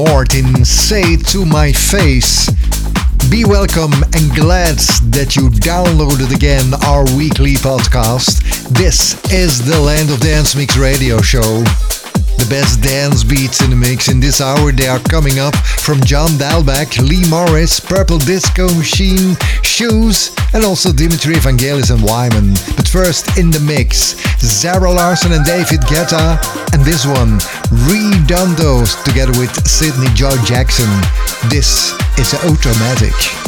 and Axel North in Say To My Face. Be welcome and glad that you downloaded again our weekly podcast. This is the Land of Dance Mix radio show. The best dance beats in the mix in this hour, they are coming up from John Dahlbäck, Lee Morris, Purple Disco Machine, Shouse, and also Dimitri Vangelis and Wyman. But first in the mix, Zara Larsson and David Guetta, and this one, Redondos, together with Sydney Jo Jackson. This is Automatic.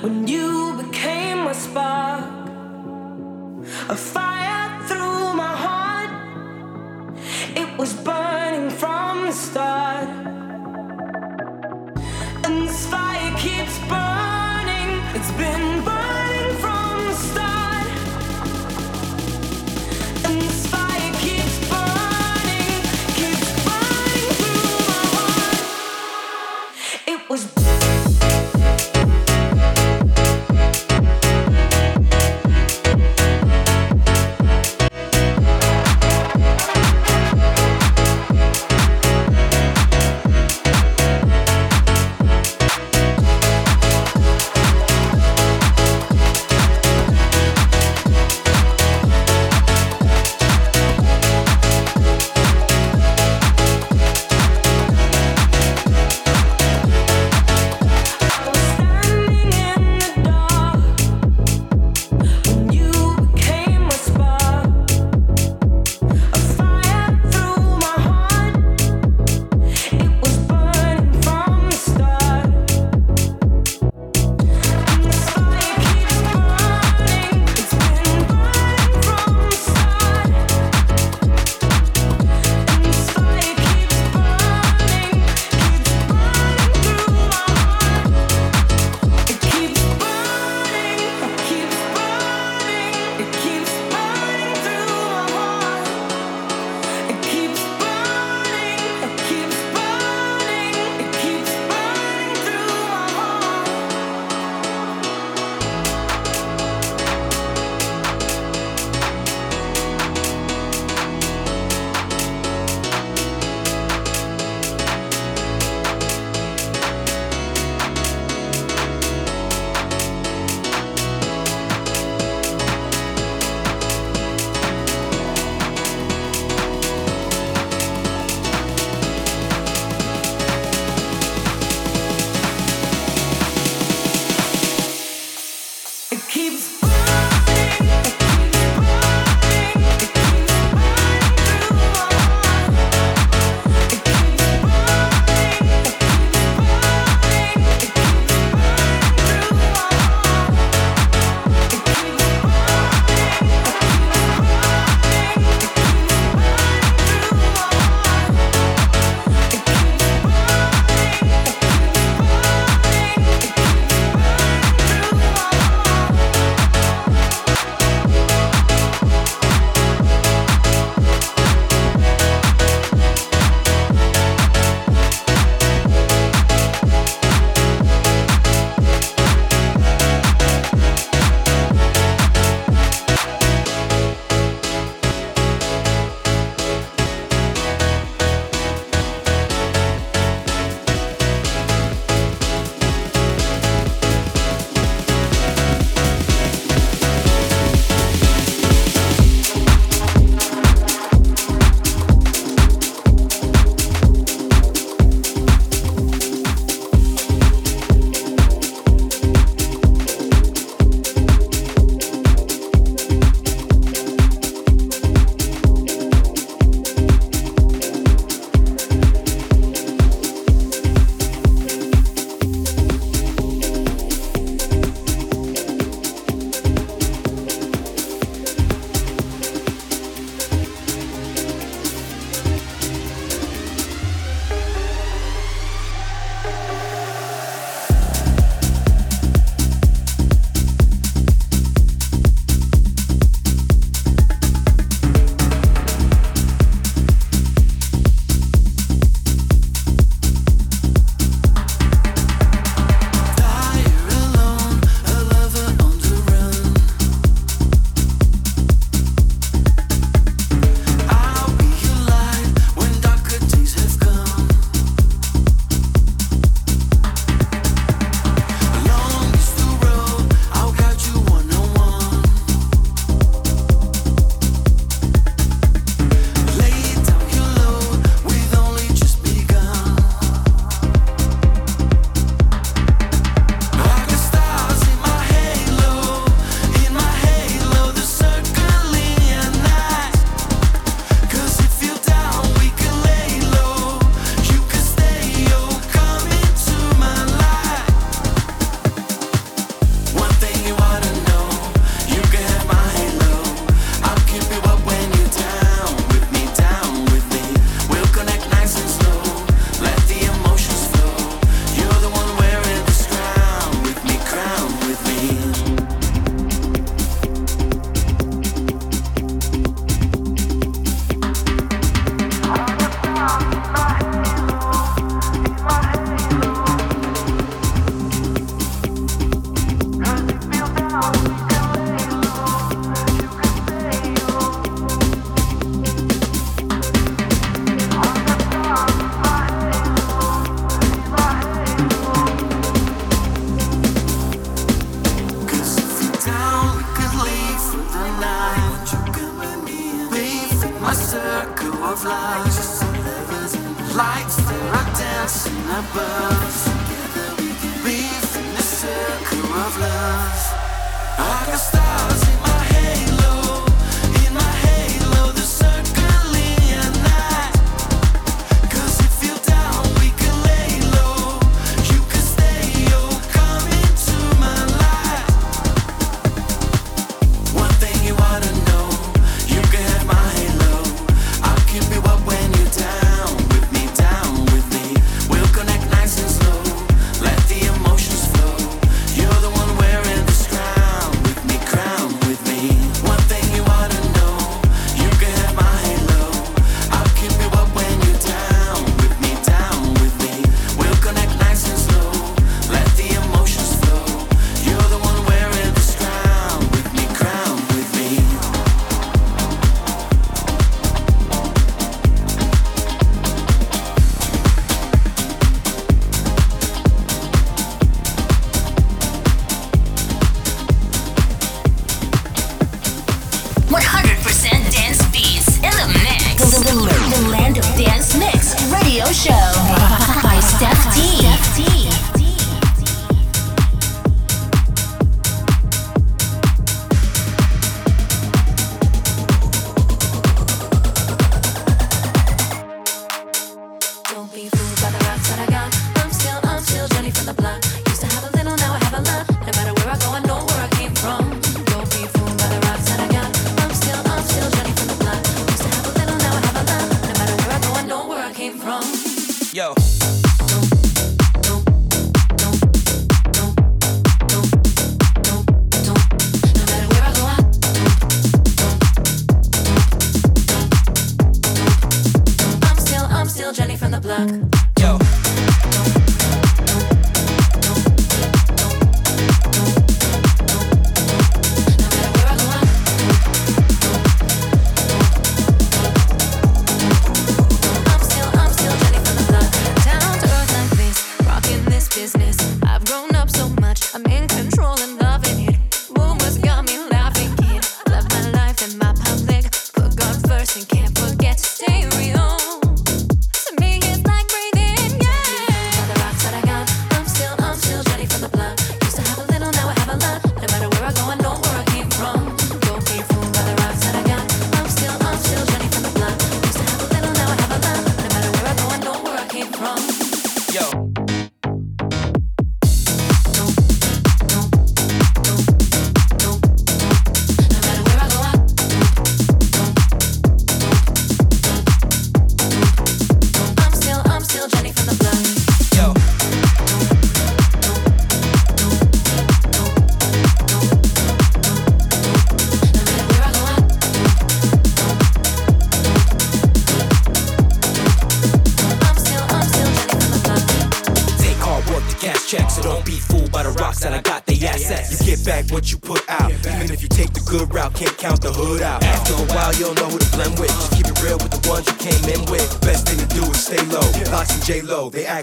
when you became a spark, a fire.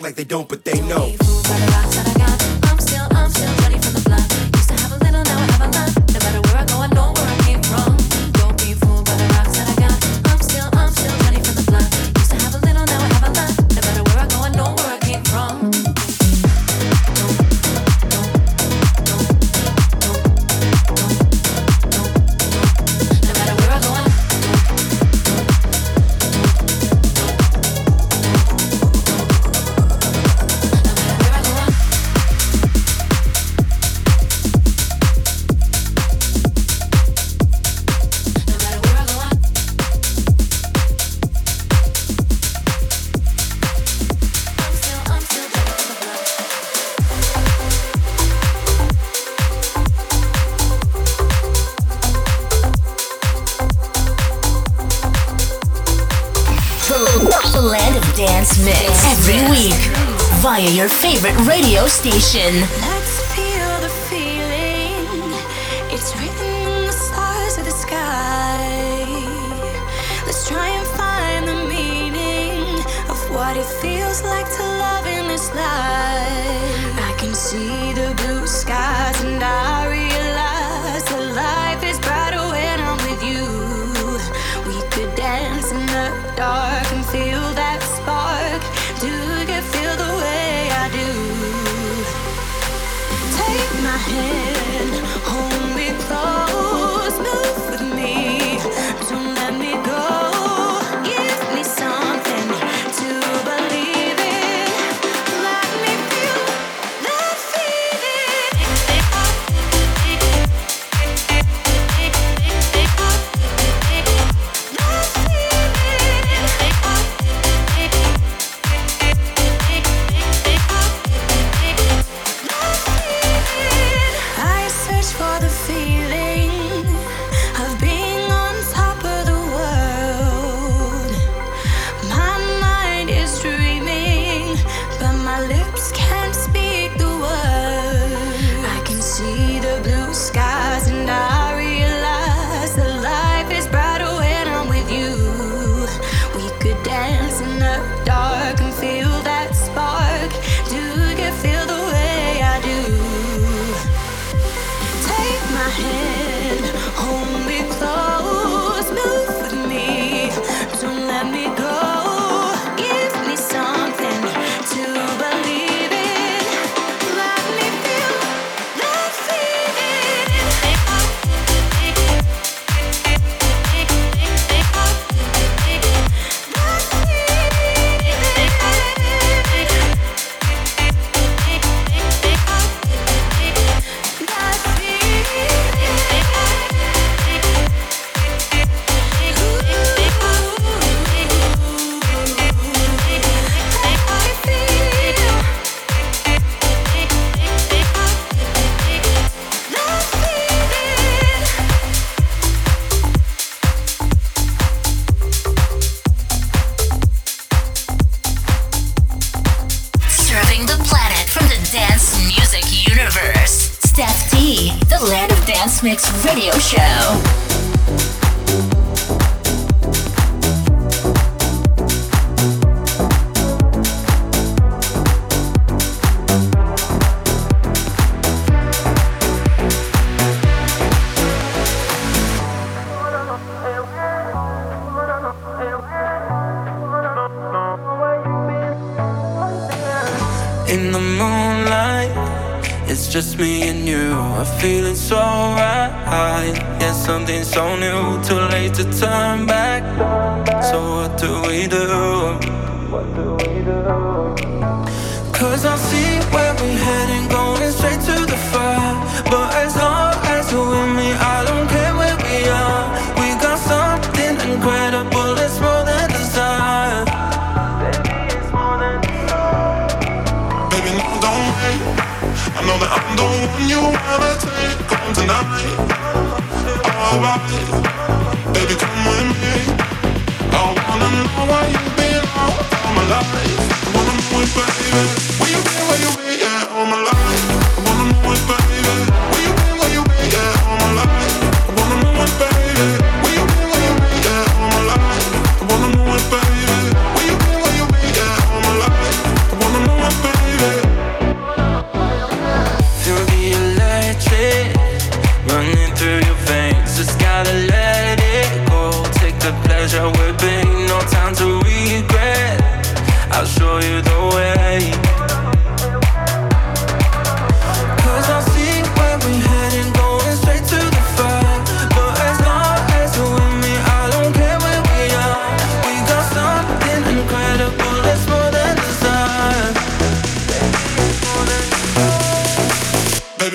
Like they don't, but they know. Favorite radio station.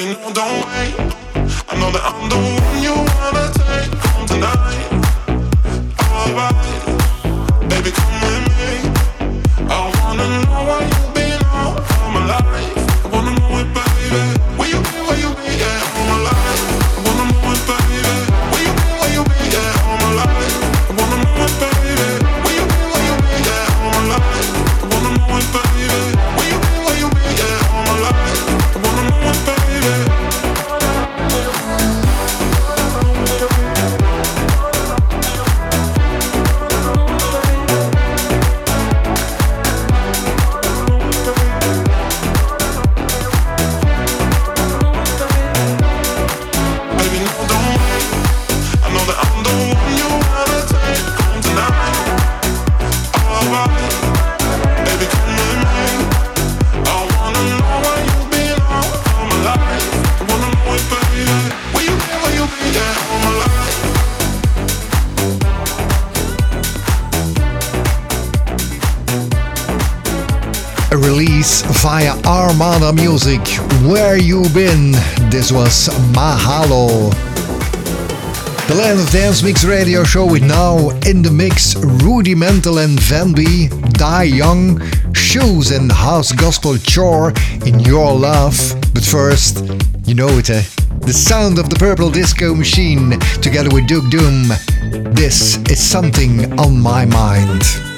Baby, no, don't wait. I know that I'm the one you wanna take home tonight. All right. Via Armada Music. Where You Been? This was Mahalo. The Land of Dance Mix radio show with now in the mix Rudimental and Venbee, Die Young, Shouse and House Gospel Chore in Your Love. But first, you know it, eh? The sound of the Purple Disco Machine together with Duke Doom. This is something on my mind.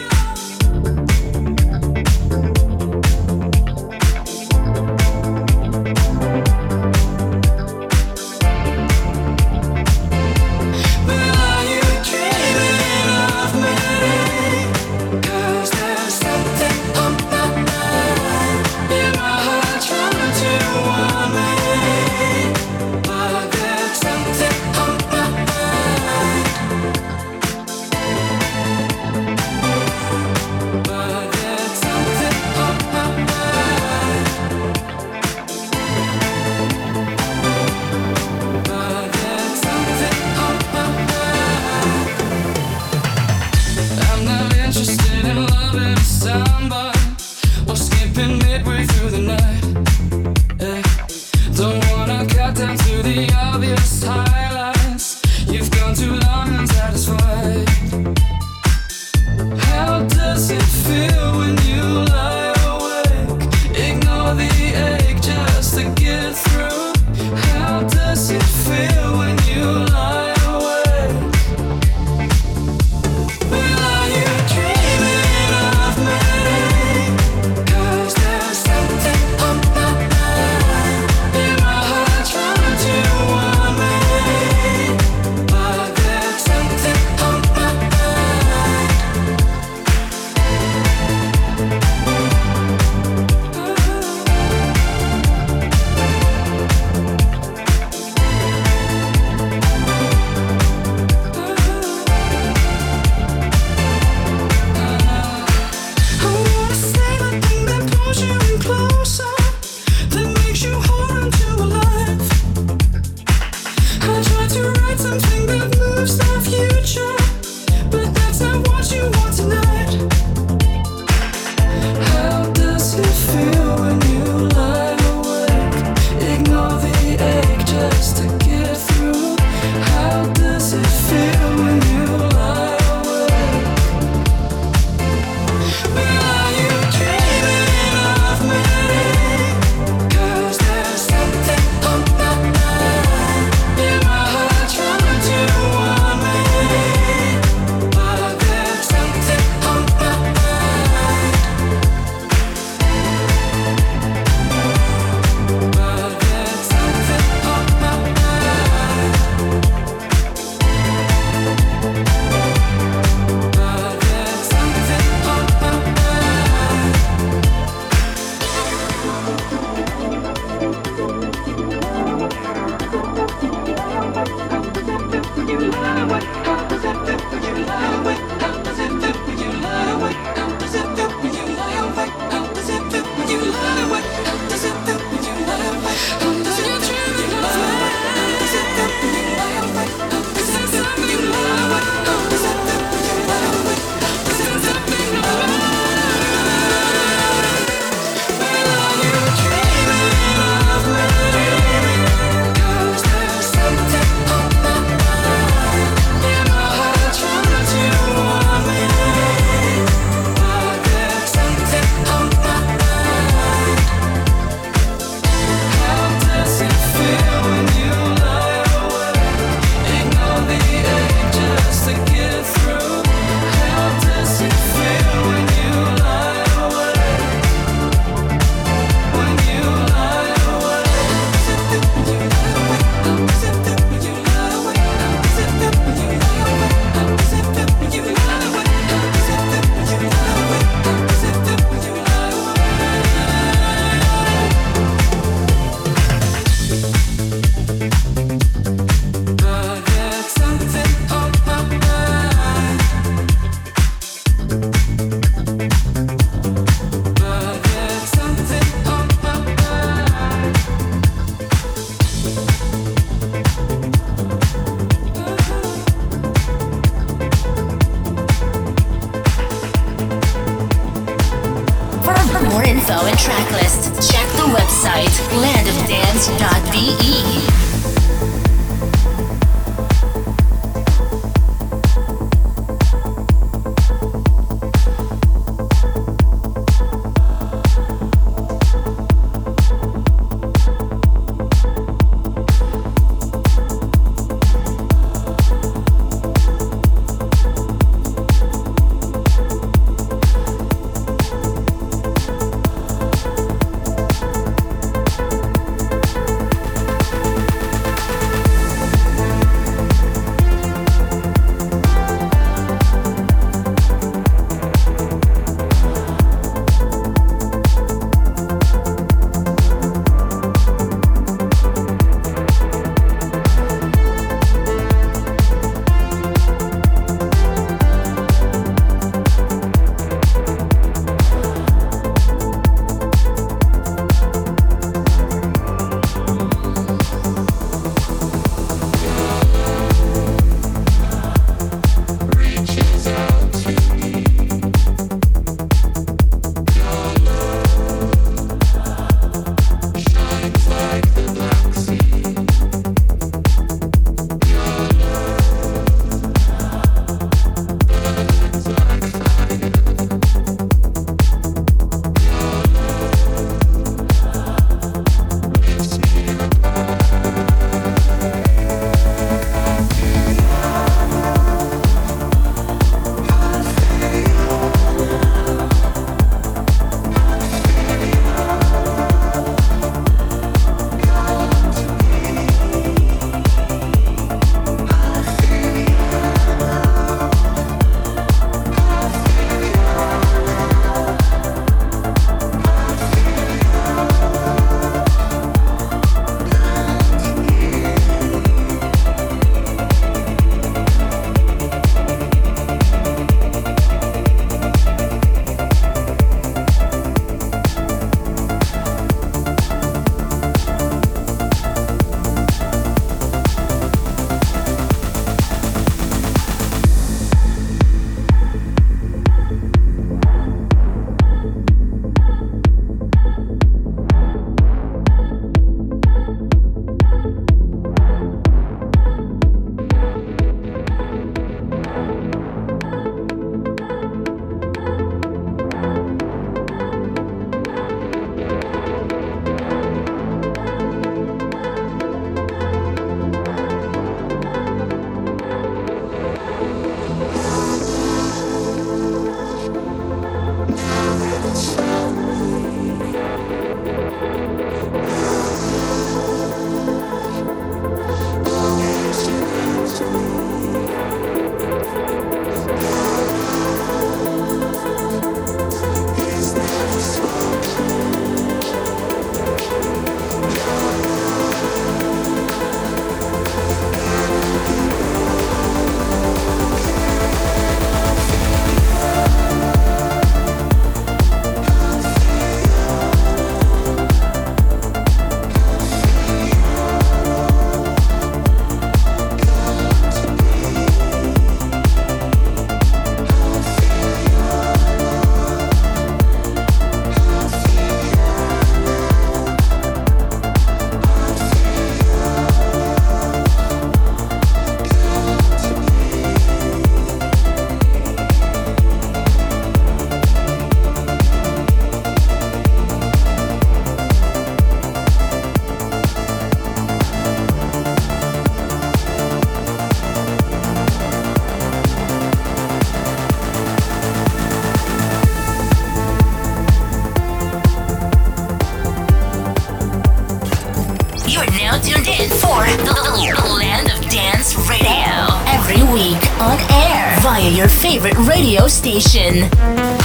Radio station.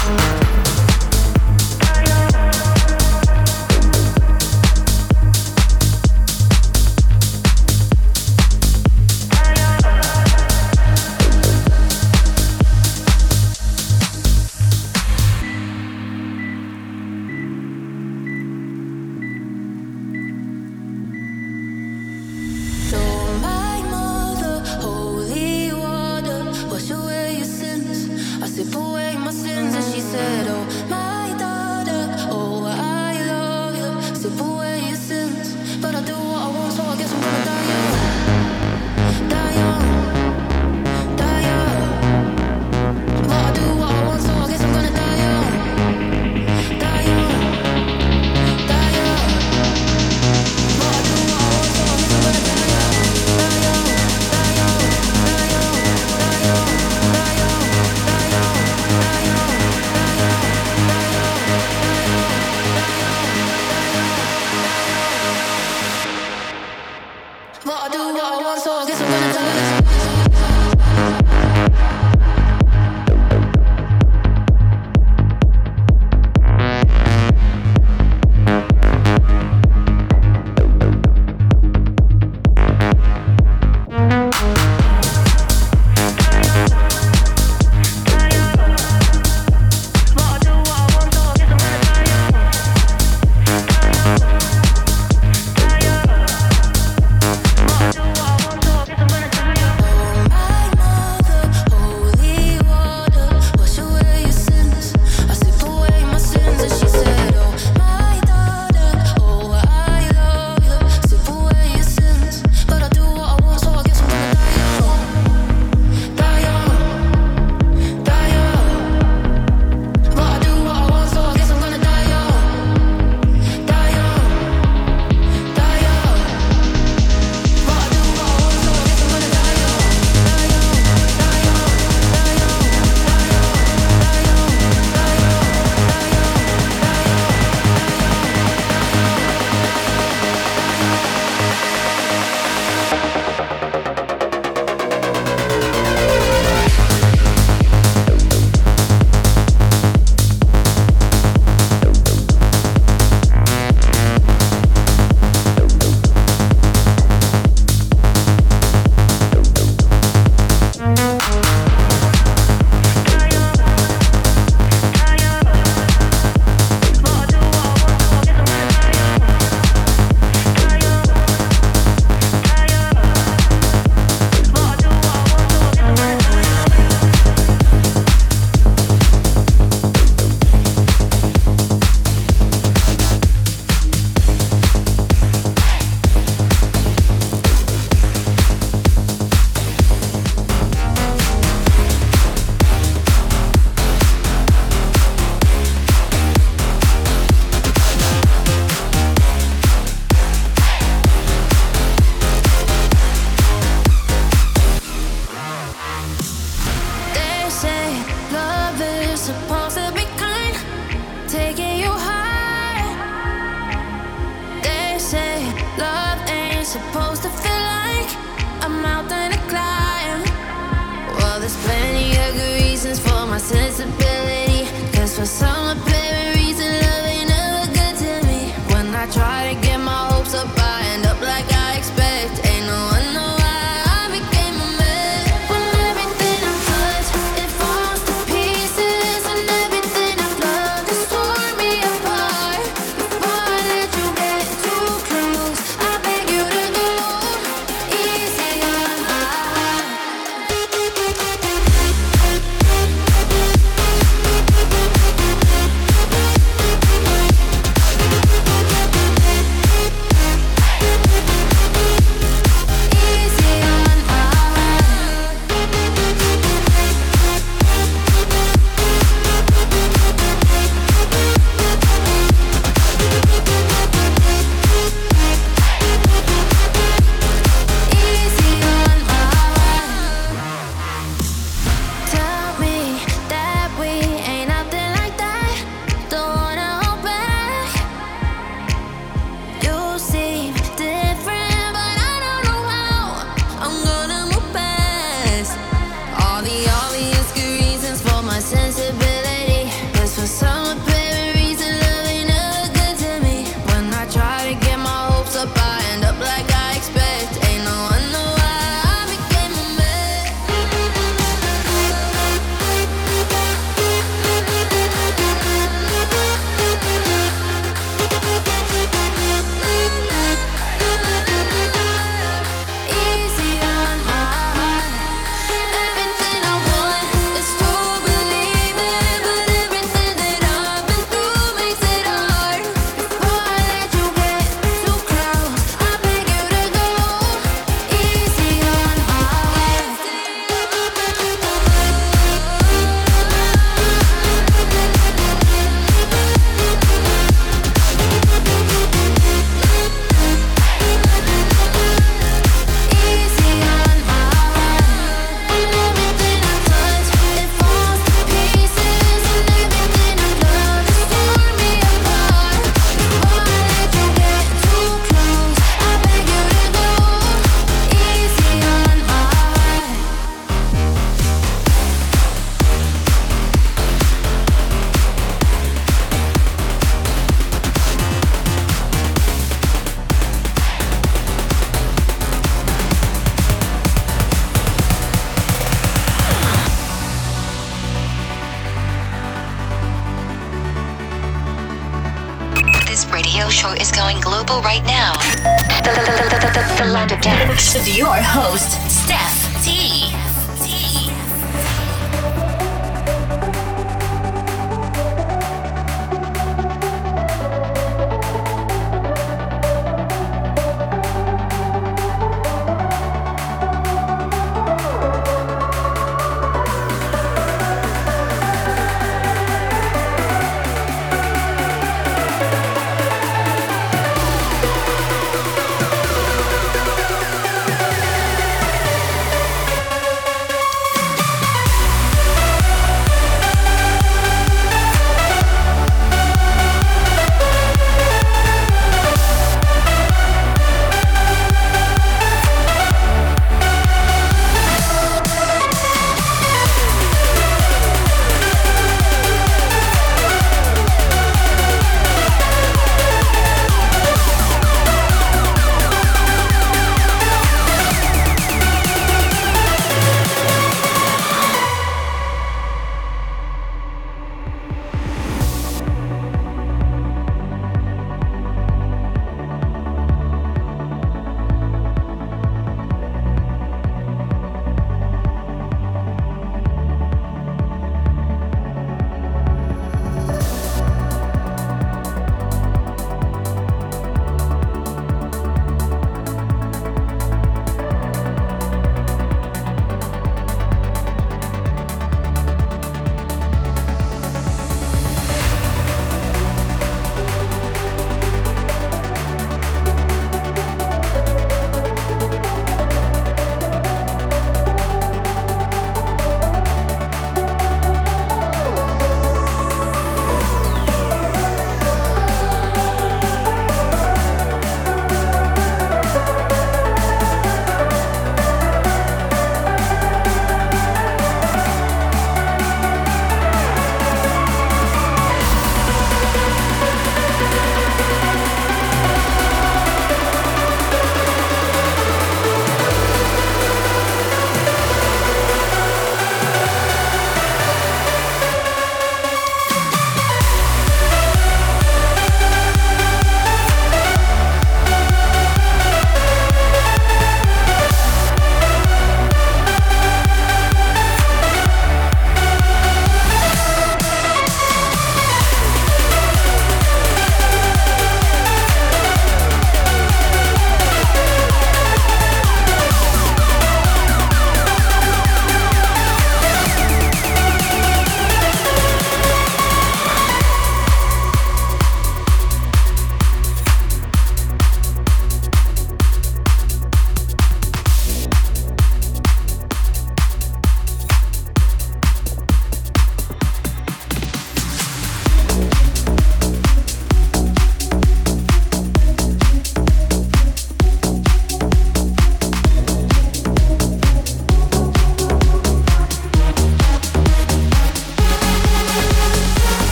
Dance. With your host, Stef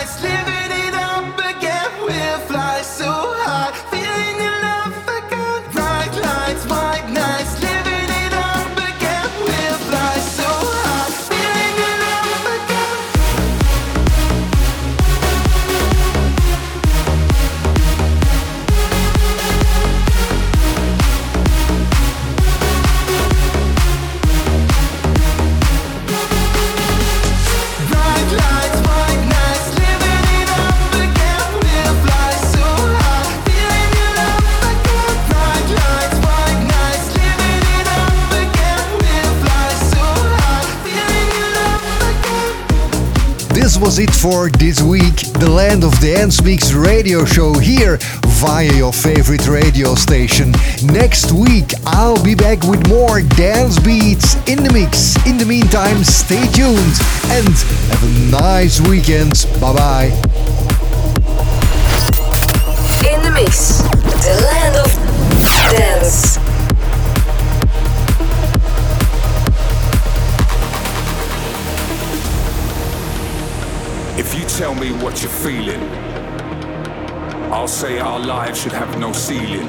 nicely. It for this week. The Land of Dance Mix radio show here via your favorite radio station. Next week, I'll be back with more dance beats in the mix. In the meantime, stay tuned and have a nice weekend. Bye bye. In the mix, the land of dance. Tell me what you're feeling, I'll say our lives should have no ceiling.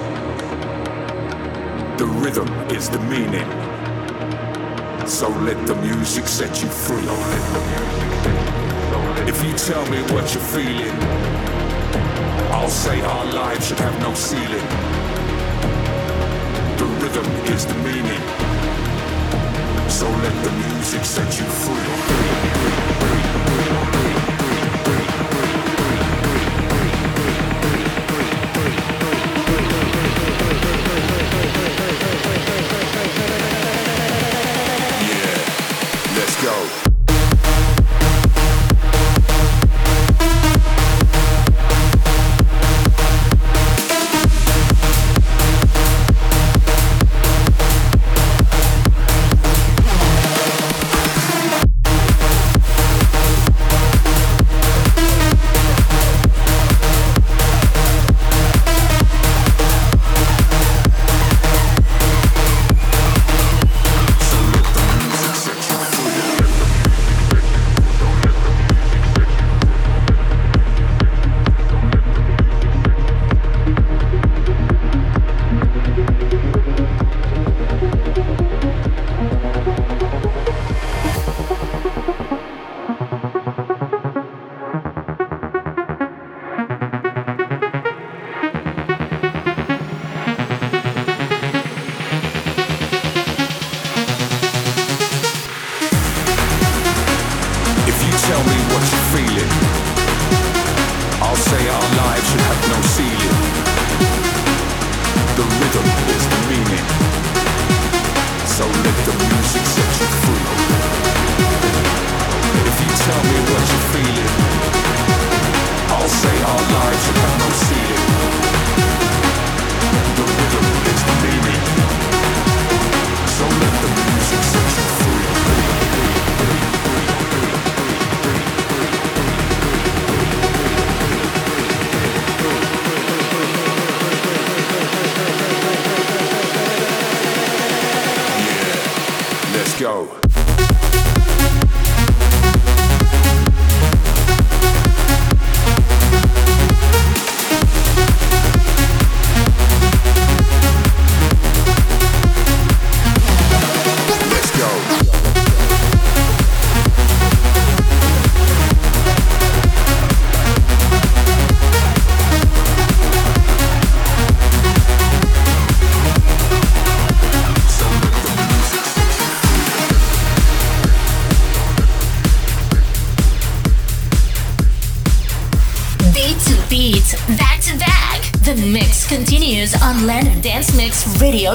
The rhythm is the meaning. So let the music set you free. If you tell me what you're feeling, I'll say our lives should have no ceiling. The rhythm is the meaning. So let the music set you free.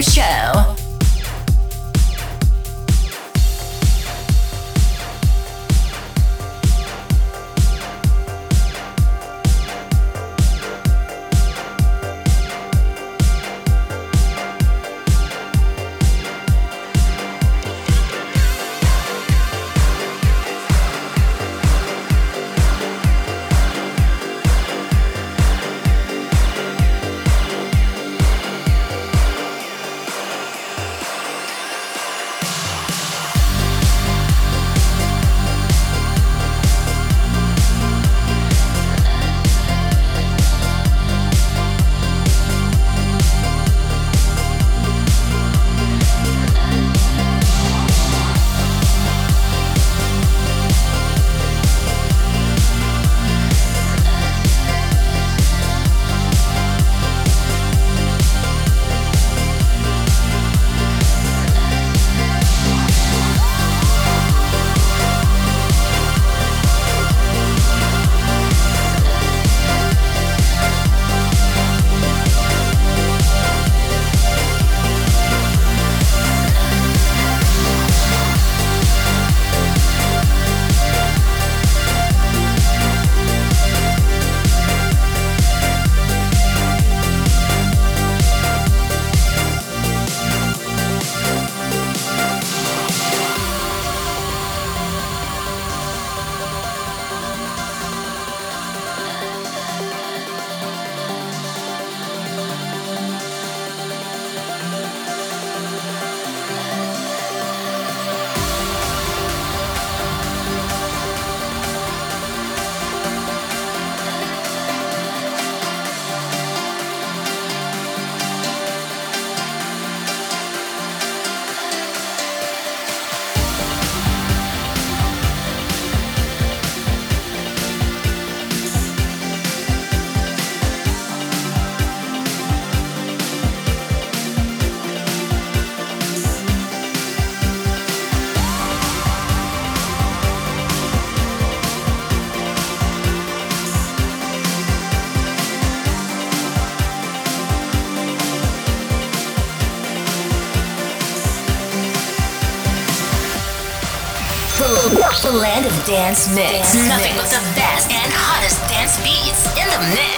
Show. Dance Mix. Dance Nothing mix. but the best and hottest dance beats in the mix.